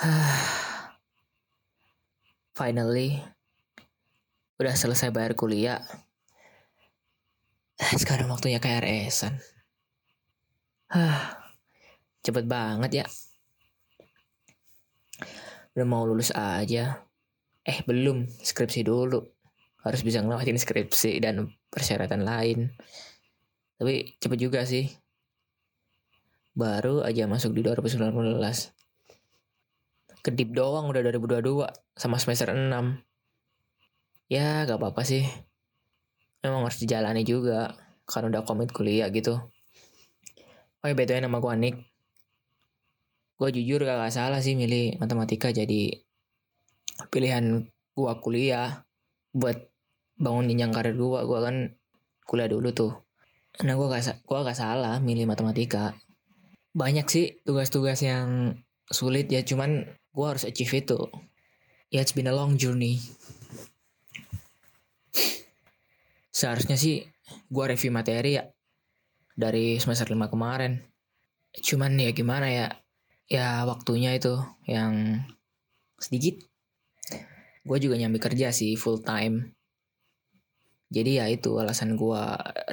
Finally, udah selesai bayar kuliah. Sekarang waktunya KRS-an. Cepet banget ya. Udah mau lulus aja. Eh belum, skripsi dulu. Harus bisa ngelewatin skripsi dan persyaratan lain. Tapi cepet juga sih. Baru aja masuk di 2019. Kedip doang udah 2022 sama semester 6. Ya gak apa-apa sih. Memang harus dijalani juga. Karena udah komit kuliah gitu. Oh ya BTW nama gue Nick. Gue jujur gak salah sih milih matematika jadi pilihan gue kuliah buat bangun jenjang karir gue. Gue kan kuliah dulu tuh. Nah gue gak, gua gak salah milih matematika. Banyak sih tugas-tugas yang sulit ya cuman gue harus achieve itu. Ya it's been a long journey. Seharusnya sih gue review materi ya dari semester 5 kemarin. Cuman ya gimana ya, ya waktunya itu yang sedikit. Gue juga nyambi kerja sih full time. Jadi ya itu alasan gue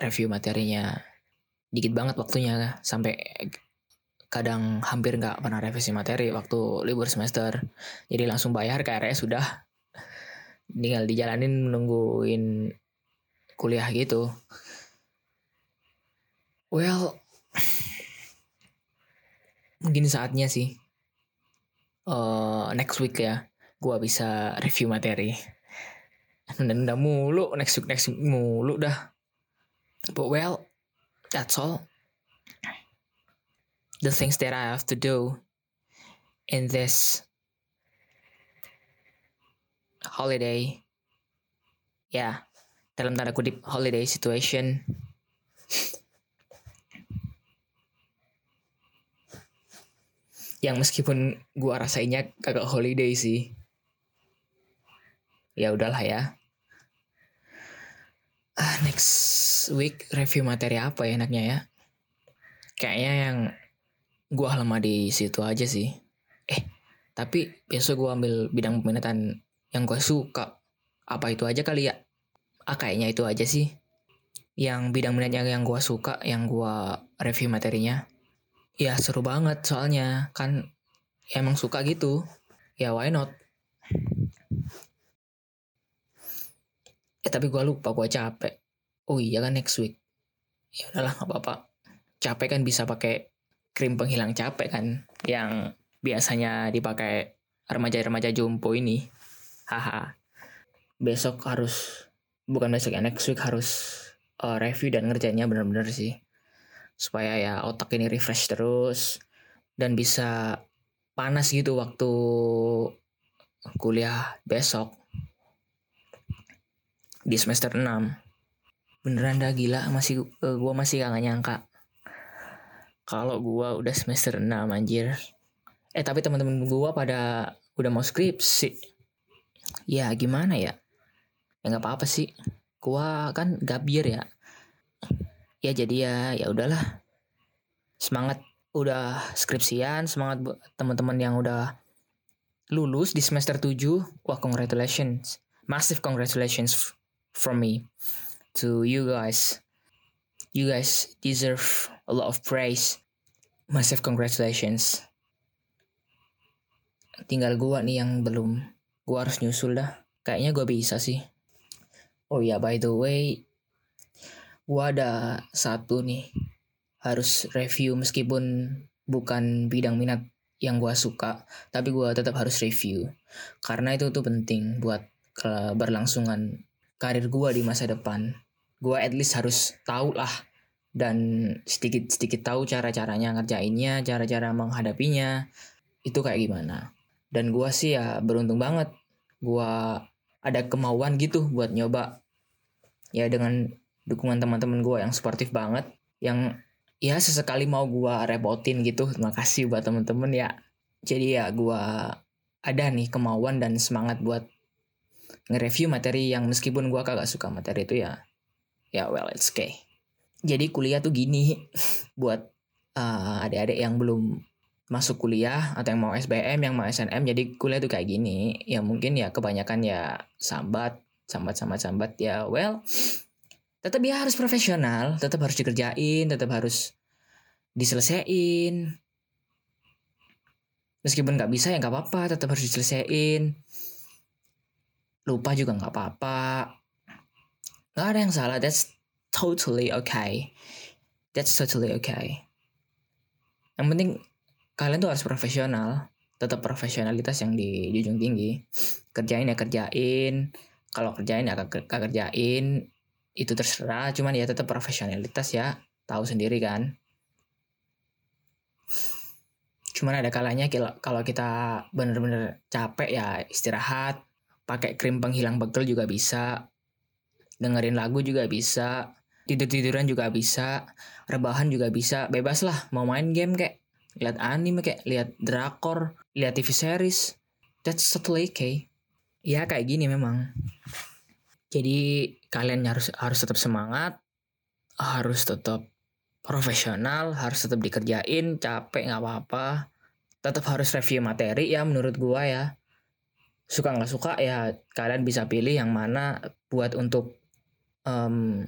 review materinya dikit banget waktunya sampai kadang hampir nggak pernah revisi materi waktu libur semester. Jadi langsung bayar KRS sudah tinggal dijalanin menungguin kuliah gitu. Well, mungkin saatnya sih uh, next week ya, gua bisa review materi. Nunda-nunda mulu, next week next week mulu dah. But well, that's all. The things that I have to do in this holiday. Ya, yeah, dalam tanda kutip holiday situation. yang meskipun gua rasainya kagak holiday sih ya udahlah ya ah, next week review materi apa ya enaknya ya kayaknya yang gua lama di situ aja sih. Eh tapi besok gua ambil bidang peminatan yang gua suka. Apa itu aja kali ya? Ah kayaknya itu aja sih. Yang bidang minat yang gua suka yang gua review materinya. Ya seru banget soalnya. Kan ya emang suka gitu. Ya why not? Eh tapi gue lupa gue capek. Oh iya kan next week. Ya udahlah nggak apa-apa. Capek kan bisa pakai krim penghilang capek kan yang biasanya dipakai remaja-remaja jumbo ini. Haha. Besok harus bukan besok ya next week harus uh, review dan ngerjainnya bener-bener sih. Supaya ya otak ini refresh terus dan bisa panas gitu waktu kuliah besok di semester 6 beneran dah gila. Masih uh, gua masih gak nyangka kalau gua udah semester 6 anjir. Eh tapi teman-teman gua pada udah mau skripsi. Ya gimana ya? Ya nggak apa-apa sih. Gua kan gabier ya. Ya jadi ya ya udahlah. Semangat udah skripsian semangat teman-teman yang udah lulus di semester 7 wah congratulations. Massive congratulations from me to you guys. You guys deserve a lot of praise. Massive congratulations. Tinggal gua nih yang belum. Gua harus nyusul dah. Kayaknya gua bisa sih. Oh ya by the way gua ada satu nih. Harus review meskipun bukan bidang minat yang gua suka tapi gua tetap harus review. Karena itu tuh penting buat berlangsungan karir gua di masa depan. Gua at least harus tahu lah dan sedikit sedikit tahu cara caranya ngerjainnya cara cara menghadapinya. Itu kayak gimana. Dan gua sih ya beruntung banget. Gua ada kemauan gitu buat nyoba. Ya dengan dukungan teman-teman gue yang sportif banget. Yang ya sesekali mau gue repotin gitu. Terima kasih buat temen-temen ya. Jadi ya gue ada nih kemauan dan semangat buat nge-review materi yang meskipun gue kagak suka materi itu ya. Ya well it's okay jadi kuliah tuh gini buat uh, adik-adik yang belum masuk kuliah atau yang mau SBM, yang mau SNM, jadi kuliah tuh kayak gini. Ya mungkin ya kebanyakan ya sambat, sambat, sambat, sambat. Ya well, tetap ya harus profesional, tetap harus dikerjain, tetap harus diselesaikan. Meskipun nggak bisa ya nggak apa-apa, tetap harus diselesaikan. Lupa juga nggak apa-apa. Nggak ada yang salah, that's totally okay. That's totally okay. Yang penting kalian tuh harus profesional. Tetap profesionalitas yang dijunjung tinggi. Kerjain ya kerjain. Kalau kerjain ya gak kerjain. Itu terserah. Cuman ya tetap profesionalitas ya. Tahu sendiri kan. Cuman ada kalanya kalau kita bener-bener capek ya istirahat. Pakai krim penghilang pegel juga bisa. Dengerin lagu juga bisa tidur tiduran juga bisa rebahan juga bisa bebas lah mau main game kayak lihat anime kayak lihat drakor lihat TV series that's totally okay. Ya kayak gini memang. Jadi kalian harus harus tetap semangat harus tetap profesional harus tetap dikerjain capek nggak apa-apa. Tetap harus review materi ya menurut gua ya. Suka nggak suka ya kalian bisa pilih yang mana buat untuk um,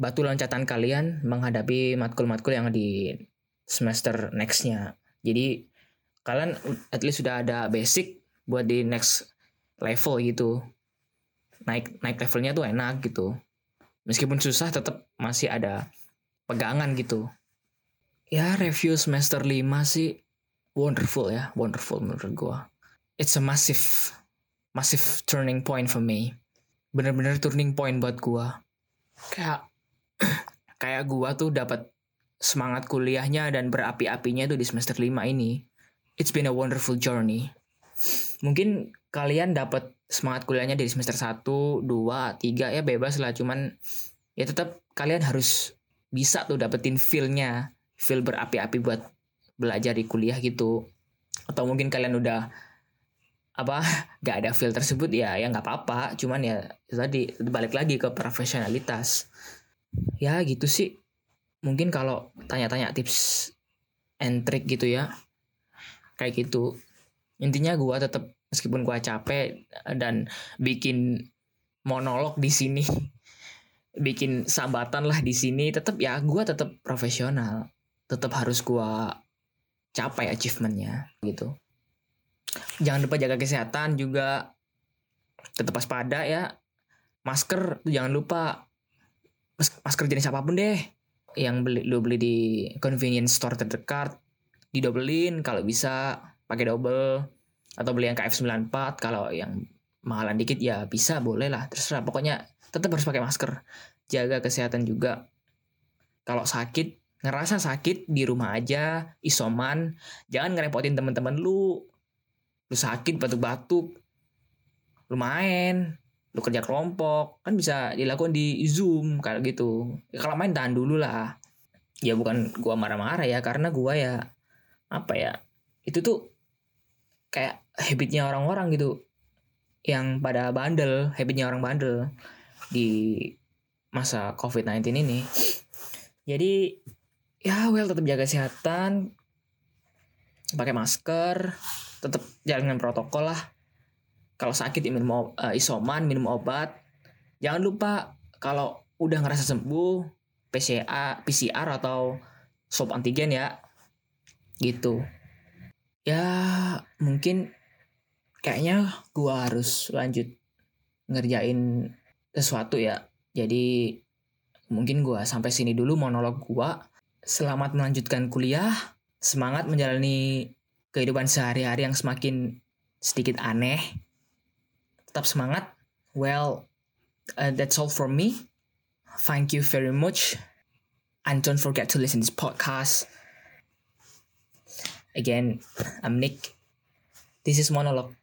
batu loncatan kalian menghadapi matkul-matkul yang di semester nextnya. Jadi kalian at least sudah ada basic buat di next level gitu. Naik naik levelnya tuh enak gitu. Meskipun susah tetap masih ada pegangan gitu. Ya review semester 5 sih wonderful ya wonderful menurut gua. It's a massive massive turning point for me. Bener-bener turning point buat gua. Kayak kayak gua tuh dapat semangat kuliahnya dan berapi-apinya itu di semester 5 ini. It's been a wonderful journey. Mungkin kalian dapat semangat kuliahnya di semester 1, 2, 3 ya bebas lah cuman ya tetap kalian harus bisa tuh dapetin feel-nya, feel berapi-api buat belajar di kuliah gitu. Atau mungkin kalian udah apa gak ada feel tersebut ya ya nggak apa-apa cuman ya tadi balik lagi ke profesionalitas ya gitu sih. Mungkin kalau tanya-tanya tips and trick gitu ya. Kayak gitu. Intinya gue tetap meskipun gue capek dan bikin monolog di sini bikin sambatan lah di sini tetap ya gue tetap profesional. Tetap harus gue capai achievementnya gitu. Jangan lupa jaga kesehatan juga. Tetap waspada ya. Masker jangan lupa masker jenis apa pun deh. Yang beli lu beli di convenience store terdekat didobelin kalau bisa pakai double. Atau beli yang KF94 kalau yang mahalan dikit ya bisa boleh lah terserah. Pokoknya tetap harus pakai masker. Jaga kesehatan juga. Kalau sakit ngerasa sakit di rumah aja isoman. Jangan ngerepotin teman-teman lu. Lu sakit batuk-batuk. Lu main lu kerja kelompok kan bisa dilakukan di zoom kayak gitu. Ya, kalau main tahan dulu lah. Ya bukan gua marah-marah ya karena gua ya apa ya itu tuh kayak habitnya orang-orang gitu yang pada bandel habitnya orang bandel di masa covid-19 ini. Jadi ya well tetap jaga kesehatan pakai masker tetap jalan protokol lah kalau sakit ya minum uh, isoman minum obat. Jangan lupa kalau udah ngerasa sembuh PCA PCR atau swab antigen ya. Gitu. Ya mungkin kayaknya gua harus lanjut ngerjain sesuatu ya. Jadi mungkin gua sampai sini dulu monolog gua. Selamat melanjutkan kuliah. Semangat menjalani kehidupan sehari-hari yang semakin sedikit aneh tetap semangat. Well, uh, that's all from me. Thank you very much. And don't forget to listen to this podcast. Again, I'm Nick. This is Monologue.